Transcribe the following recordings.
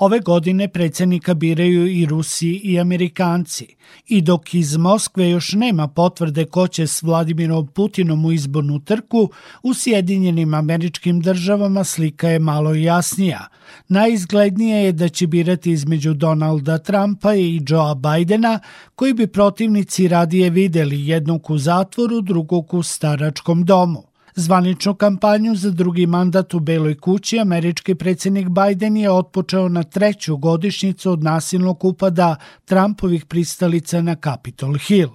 Ove godine predsednika biraju i Rusi i Amerikanci. I dok iz Moskve još nema potvrde ko će s Vladimirom Putinom u izbornu trku, u Sjedinjenim američkim državama slika je malo jasnija. Najizglednije je da će birati između Donalda Trumpa i Joea Bidena, koji bi protivnici radije videli jednog u zatvoru, drugog u staračkom domu. Zvaničnu kampanju za drugi mandat u Beloj kući američki predsednik Biden je otpočeo na treću godišnjicu od nasilnog upada Trumpovih pristalica na Capitol Hill.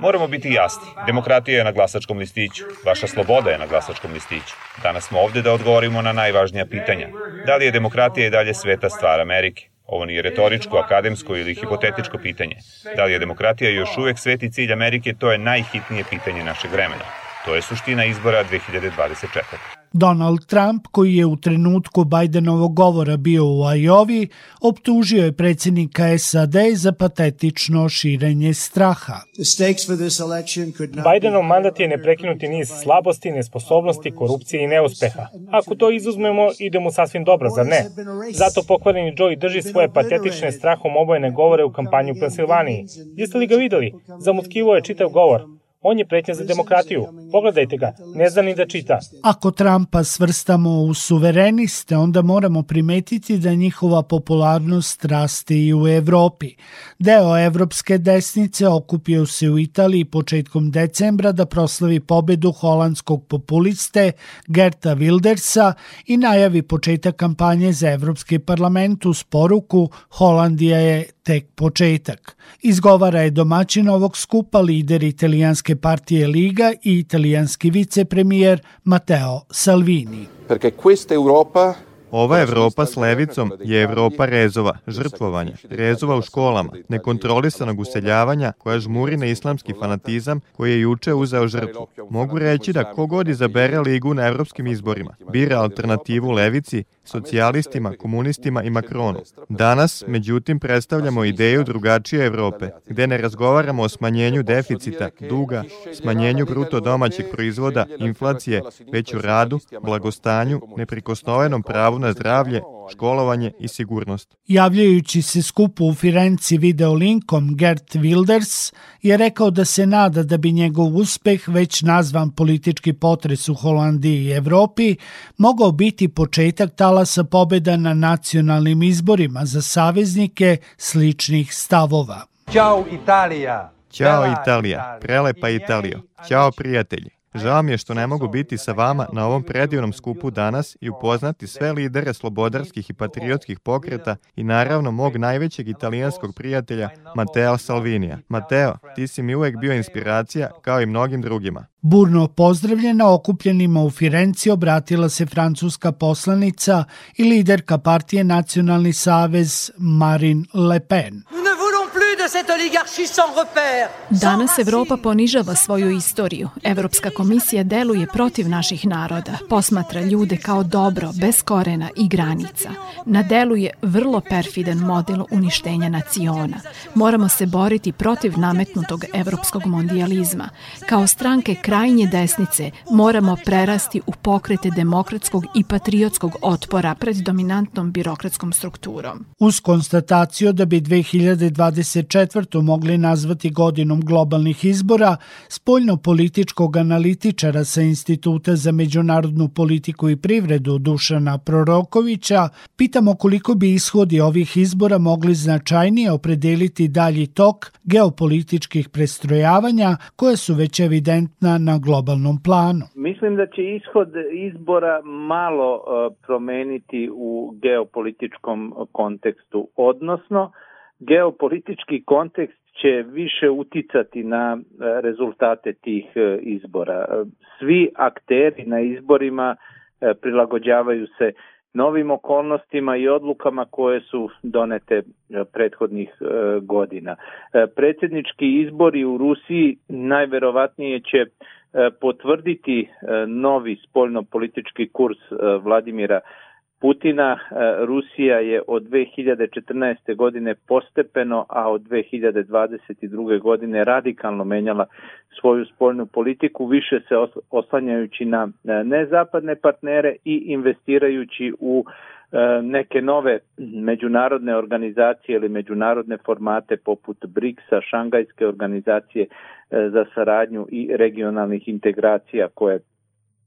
Moramo biti jasni. Demokratija je na glasačkom listiću. Vaša sloboda je na glasačkom listiću. Danas smo ovde da odgovorimo na najvažnija pitanja. Da li je demokratija i dalje sveta stvar Amerike? Ovo nije retoričko, akademsko ili hipotetičko pitanje. Da li je demokratija još uvek sveti cilj Amerike, to je najhitnije pitanje našeg vremena. To je suština izbora 2024. Donald Trump, koji je u trenutku Bajdenovog govora bio u Ajovi, optužio je predsjednika SAD za patetično širenje straha. Bajdenov mandat je neprekinuti niz slabosti, nesposobnosti, korupcije i neuspeha. Ako to izuzmemo, idemo sasvim dobro, zar ne? Zato pokvareni Joe drži svoje patetične strahom obojene govore u kampanju u Pensilvaniji. Jeste li ga videli? Zamutkivo je čitav govor. On je pretnja za demokratiju. Pogledajte ga, ne zna ni da čita. Ako Trumpa svrstamo u suvereniste, onda moramo primetiti da njihova popularnost raste i u Evropi. Deo evropske desnice okupio se u Italiji početkom decembra da proslavi pobedu holandskog populiste Gerta Wildersa i najavi početak kampanje za Evropski parlament uz poruku Holandija je tek početak. Izgovara je domaćin ovog skupa lider italijanske partije Liga i italijanski vicepremijer Matteo Salvini. Perché questa Europa Ova Evropa s levicom je Evropa rezova, žrtvovanja, rezova u školama, nekontrolisanog useljavanja koja žmuri na islamski fanatizam koji je juče uzeo žrtvu. Mogu reći da kogod izabere ligu na evropskim izborima, bira alternativu levici, socijalistima, komunistima i Makronu. Danas, međutim, predstavljamo ideju drugačije Evrope, gde ne razgovaramo o smanjenju deficita, duga, smanjenju bruto domaćeg proizvoda, inflacije, već o radu, blagostanju, neprikosnovenom pravu na zdravlje školovanje i sigurnost. Javljajući se skupu u Firenci video linkom, Gert Wilders je rekao da se nada da bi njegov uspeh, već nazvan politički potres u Holandiji i Evropi, mogao biti početak talasa pobeda na nacionalnim izborima za saveznike sličnih stavova. Ćao Italija! Ćao Italija, prelepa Italija. Ćao prijatelji. Žao mi je što ne mogu biti sa vama na ovom predivnom skupu danas i upoznati sve lidere slobodarskih i patriotskih pokreta i naravno mog najvećeg italijanskog prijatelja Mateo Salvinija. Mateo, ti si mi uvek bio inspiracija kao i mnogim drugima. Burno pozdravljena okupljenima u Firenci obratila se francuska poslanica i liderka partije Nacionalni savez Marine Le Pen sans repère. Danas Evropa ponižava svoju istoriju. Evropska komisija deluje protiv naših naroda, posmatra ljude kao dobro, bez korena i granica. Na delu je vrlo perfidan model uništenja naciona. Moramo se boriti protiv nametnutog evropskog mondializma. Kao stranke krajnje desnice moramo prerasti u pokrete demokratskog i patriotskog otpora pred dominantnom birokratskom strukturom. Uz konstataciju da bi 2024 2024. mogli nazvati godinom globalnih izbora, spoljno-političkog analitičara sa Instituta za međunarodnu politiku i privredu Dušana Prorokovića, pitamo koliko bi ishodi ovih izbora mogli značajnije opredeliti dalji tok geopolitičkih prestrojavanja koje su već evidentna na globalnom planu. Mislim da će ishod izbora malo e, promeniti u geopolitičkom kontekstu, odnosno geopolitički kontekst će više uticati na e, rezultate tih e, izbora. E, svi akteri na izborima prilagođavaju se novim okolnostima i odlukama koje su donete prethodnih godina. Predsednički izbori u Rusiji najverovatnije će potvrditi novi spoljno-politički kurs Vladimira Putina. E, Rusija je od 2014. godine postepeno, a od 2022. godine radikalno menjala svoju spoljnu politiku, više se oslanjajući na e, nezapadne partnere i investirajući u e, neke nove međunarodne organizacije ili međunarodne formate poput BRICS-a, Šangajske organizacije za saradnju i regionalnih integracija koje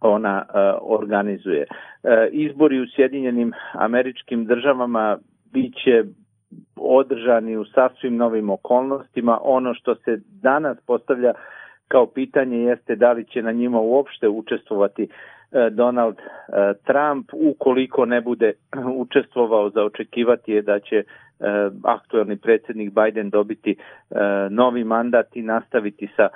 Pa ona e, organizuje. E, izbori u Sjedinjenim američkim državama biće održani u sasvim novim okolnostima. Ono što se danas postavlja kao pitanje jeste da li će na njima uopšte učestvovati e, Donald Trump. Ukoliko ne bude učestvovao, za očekivati je da će aktuelni predsednik Biden dobiti novi mandat i nastaviti sa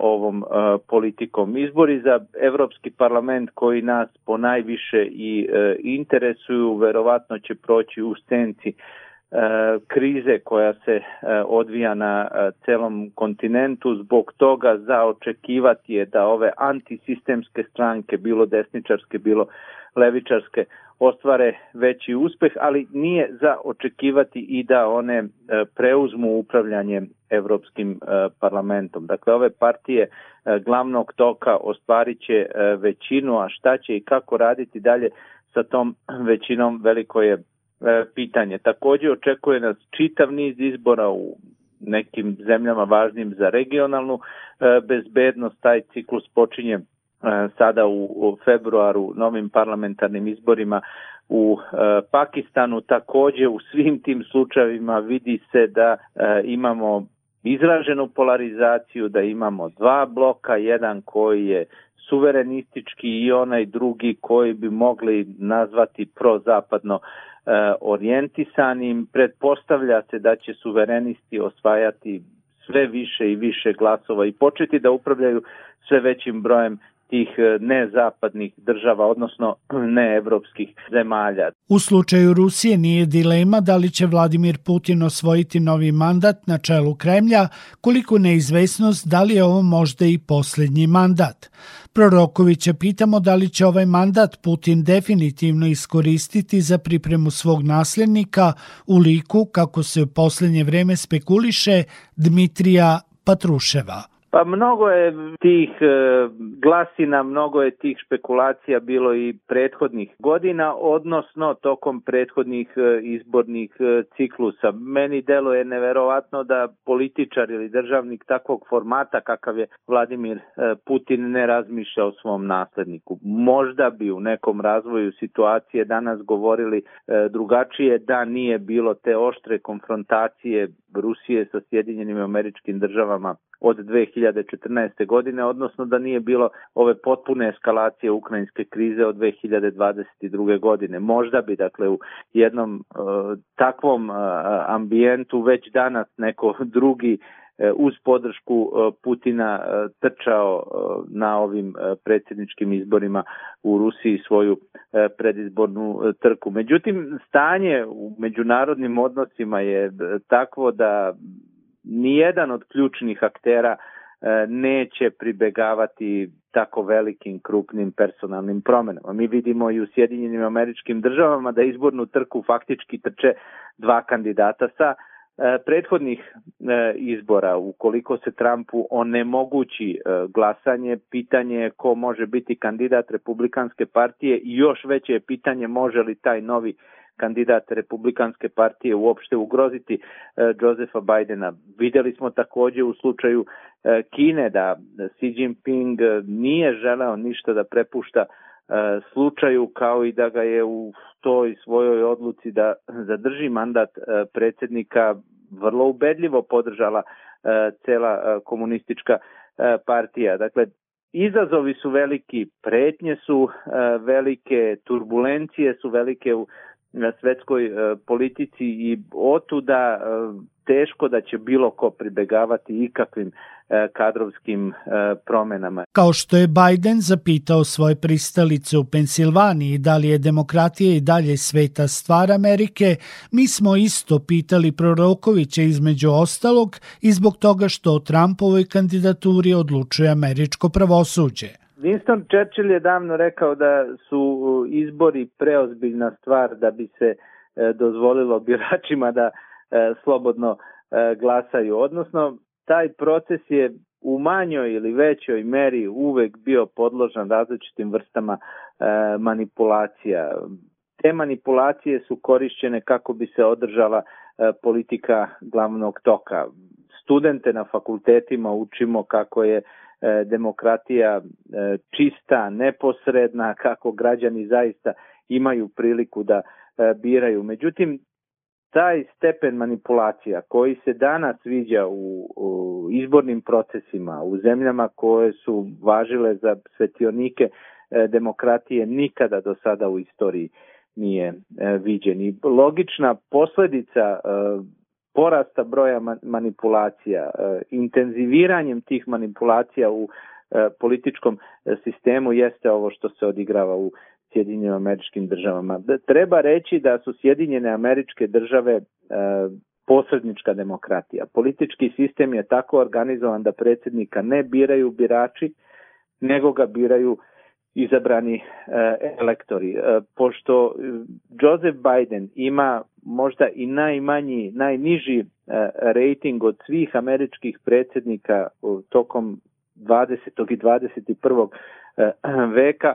ovom uh, politikom. Izbori za Evropski parlament koji nas po najviše i uh, interesuju, verovatno će proći u senci uh, krize koja se odvija na celom kontinentu. Zbog toga zaočekivati je da ove antisistemske stranke, bilo desničarske, bilo levičarske, ostvare veći uspeh, ali nije za očekivati i da one e, preuzmu upravljanje Evropskim e, parlamentom. Dakle, ove partije e, glavnog toka ostvarit će većinu, a šta će i kako raditi dalje sa tom većinom veliko je pitanje. Takođe očekuje nas čitav niz izbora u nekim zemljama važnim za regionalnu bezbednost. Taj ciklus počinje E, sada u februaru novim parlamentarnim izborima u e, Pakistanu takođe u svim tim slučajevima vidi se da e, imamo izraženu polarizaciju, da imamo dva bloka, jedan koji je suverenistički i onaj drugi koji bi mogli nazvati prozapadno orijentisanim. Pretpostavlja se da će suverenisti osvajati sve više i više glasova i početi da upravljaju sve većim brojem tih e, nezapadnih država, odnosno neevropskih zemalja. U slučaju Rusije nije dilema da li će Vladimir Putin osvojiti novi mandat na čelu Kremlja, koliko neizvesnost da li je ovo možda i poslednji mandat. Prorokovića pitamo da li će ovaj mandat Putin definitivno iskoristiti za pripremu svog nasljednika u liku, kako se u poslednje vreme spekuliše, Dmitrija Patruševa. Pa mnogo je tih e, glasina, mnogo je tih špekulacija bilo i prethodnih godina, odnosno tokom prethodnih e, izbornih e, ciklusa. Meni delo je neverovatno da političar ili državnik takvog formata kakav je Vladimir Putin ne razmišlja o svom nasledniku. Možda bi u nekom razvoju situacije danas govorili drugačije da nije bilo te oštre konfrontacije Rusije sa Sjedinjenim američkim državama od 2000 2014. godine, odnosno da nije bilo ove potpune eskalacije ukrajinske krize od 2022. godine. Možda bi, dakle, u jednom uh, takvom uh, ambijentu već danas neko drugi e, uz podršku Putina trčao na ovim predsjedničkim izborima u Rusiji svoju predizbornu trku. Međutim, stanje u međunarodnim odnosima je takvo da nijedan od ključnih aktera E, neće pribegavati tako velikim krupnim personalnim promenama. Mi vidimo i u Sjedinjenim američkim državama da izbornu trku faktički trče dva kandidata sa e, prethodnih e, izbora, ukoliko se Trumpu onemogući glasanje, pitanje je ko može biti kandidat republikanske partije i još veće je pitanje može li taj novi kandidat Republikanske partije uopšte ugroziti e, Josefa Bajdena. Videli smo takođe u slučaju e, Kine da Xi Jinping nije želeo ništa da prepušta e, slučaju kao i da ga je u toj svojoj odluci da zadrži mandat predsednika vrlo ubedljivo podržala cela komunistička partija. Dakle, izazovi su veliki, pretnje su velike, turbulencije su velike u na svetskoj e, politici i otuda e, teško da će bilo ko pribegavati ikakvim e, kadrovskim e, promenama. Kao što je Biden zapitao svoje pristalice u Pensilvaniji da li je demokratija i dalje sveta stvar Amerike, mi smo isto pitali Prorokovića između ostalog i zbog toga što o Trumpovoj kandidaturi odlučuje američko pravosuđe. Winston Churchill je davno rekao da su uh, izbori preozbiljna stvar da bi se uh, dozvolilo biračima da uh, slobodno glasaju. Odnosno, taj proces je u manjoj ili većoj meri uvek bio podložan različitim vrstama manipulacija. Te manipulacije su korišćene kako bi se održala politika glavnog toka studente na fakultetima učimo kako je e, demokratija e, čista, neposredna, kako građani zaista imaju priliku da e, biraju. Međutim, taj stepen manipulacija koji se danas viđa u, izbornim procesima u zemljama koje su važile za svetionike demokratije nikada do sada u istoriji nije viđen. I logična posledica porasta broja manipulacija, e, intenziviranjem tih manipulacija u e, političkom e, sistemu jeste ovo što se odigrava u Sjedinjenim američkim državama. Da, treba reći da su Sjedinjene američke države posrednička demokratija. Politički sistem je tako organizovan da predsjednika ne biraju birači, nego ga biraju uh, izabrani e, elektori. E, pošto e, Joseph Biden ima možda i najmanji, najniži rejting od svih američkih predsednika tokom 20. i 21. veka,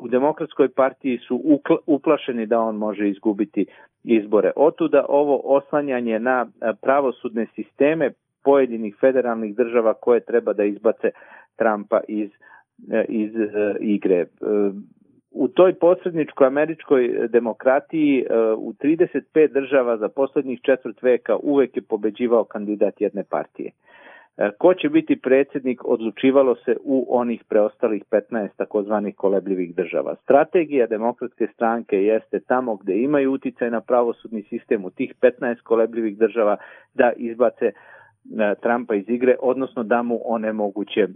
u demokratskoj partiji su uplašeni da on može izgubiti izbore. Otuda ovo oslanjanje na pravosudne sisteme pojedinih federalnih država koje treba da izbace Trumpa iz E, iz e, igre. E, u toj posredničkoj američkoj demokratiji u 35 država za poslednjih četvrt veka uvek je pobeđivao kandidat jedne partije. Ko će biti predsednik odlučivalo se u onih preostalih 15 takozvanih kolebljivih država. Strategija demokratske stranke jeste tamo gde imaju uticaj na pravosudni sistem u tih 15 kolebljivih država da izbace E, Trumpa iz igre, odnosno da mu onemoguće e,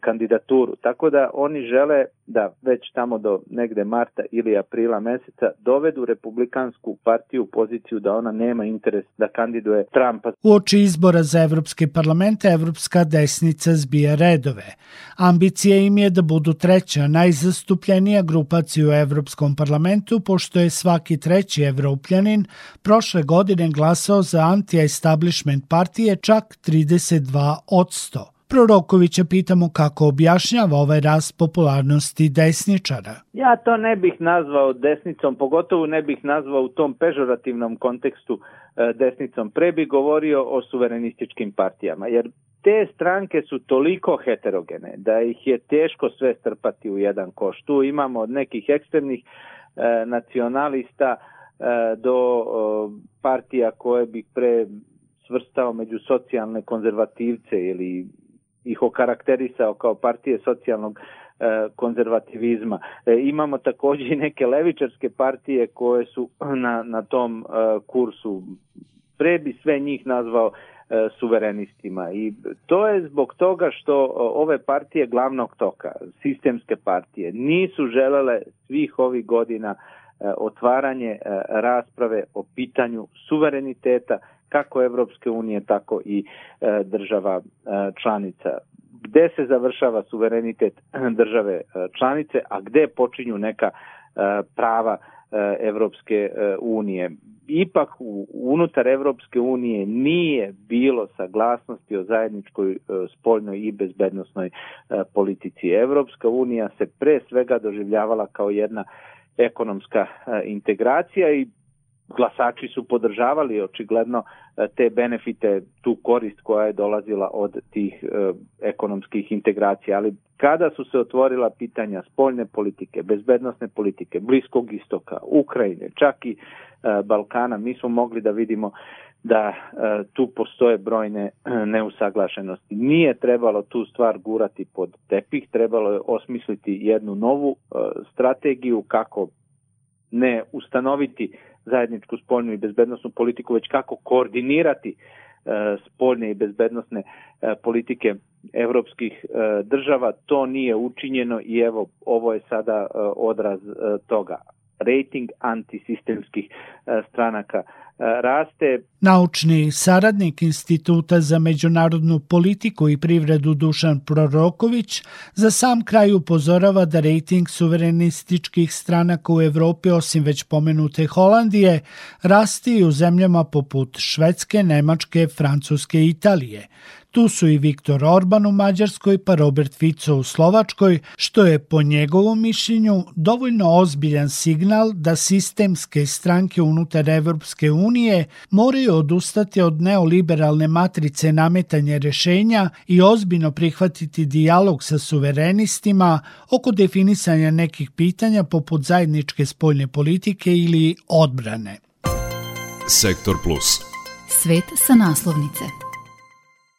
kandidaturu. Tako da oni žele da već tamo do negde marta ili aprila meseca dovedu republikansku partiju u poziciju da ona nema interes da kandiduje Trumpa. U oči izbora za Evropski parlament Evropska desnica zbija redove. Ambicija im je da budu treća najzastupljenija grupacija u Evropskom parlamentu pošto je svaki treći evropljanin prošle godine glasao za anti-establishment partije čak 32%. Prorokovića pitamo kako objašnjava ovaj rast popularnosti desničara. Ja to ne bih nazvao desnicom, pogotovo ne bih nazvao u tom pežorativnom kontekstu e, desnicom. Pre bih govorio o suverenističkim partijama, jer te stranke su toliko heterogene da ih je teško sve strpati u jedan koš. Tu imamo od nekih ekstremnih e, nacionalista e, do partija koje bi pre svrstao među socijalne konzervativce ili ih okarakterisao kao partije socijalnog e, konzervativizma. E, imamo takođe i neke levičarske partije koje su na, na tom e, kursu pre bi sve njih nazvao suverenistima i to je zbog toga što ove partije glavnog toka, sistemske partije, nisu želele svih ovih godina otvaranje rasprave o pitanju suvereniteta kako Evropske unije, tako i e, država e, članica gde se završava suverenitet države e, članice, a gde počinju neka prava Evropske unije. Ipak unutar Evropske unije nije bilo saglasnosti o zajedničkoj spoljnoj i bezbednostnoj politici. Evropska unija se pre svega doživljavala kao jedna ekonomska integracija i glasači su podržavali očigledno e, te benefite, tu korist koja je dolazila od tih e, ekonomskih integracija, ali kada su se otvorila pitanja spoljne politike, bezbednostne politike, Bliskog istoka, Ukrajine, čak i e, Balkana, mi smo mogli da vidimo da tu postoje brojne neusaglašenosti. Nije trebalo tu stvar gurati pod tepih, trebalo je osmisliti jednu novu strategiju kako ne ustanoviti zajedničku spoljnu i bezbednostnu politiku, već kako koordinirati e, spoljne i bezbednostne e, politike evropskih e, država. To nije učinjeno i evo ovo je sada odraz toga. Rating antisistemskih stranaka raste. Naučni saradnik Instituta za međunarodnu politiku i privredu Dušan Proroković za sam kraj upozorava da rejting suverenističkih stranaka u Evropi, osim već pomenute Holandije, rasti i u zemljama poput Švedske, Nemačke, Francuske i Italije. Tu su i Viktor Orban u Mađarskoj pa Robert Fico u Slovačkoj, što je po njegovom mišljenju dovoljno ozbiljan signal da sistemske stranke unutar Evropske unije moraju odustati od neoliberalne matrice nametanja rešenja i ozbiljno prihvatiti dijalog sa suverenistima oko definisanja nekih pitanja poput zajedničke spoljne politike ili odbrane. Sektor Plus. Svet sa naslovnice.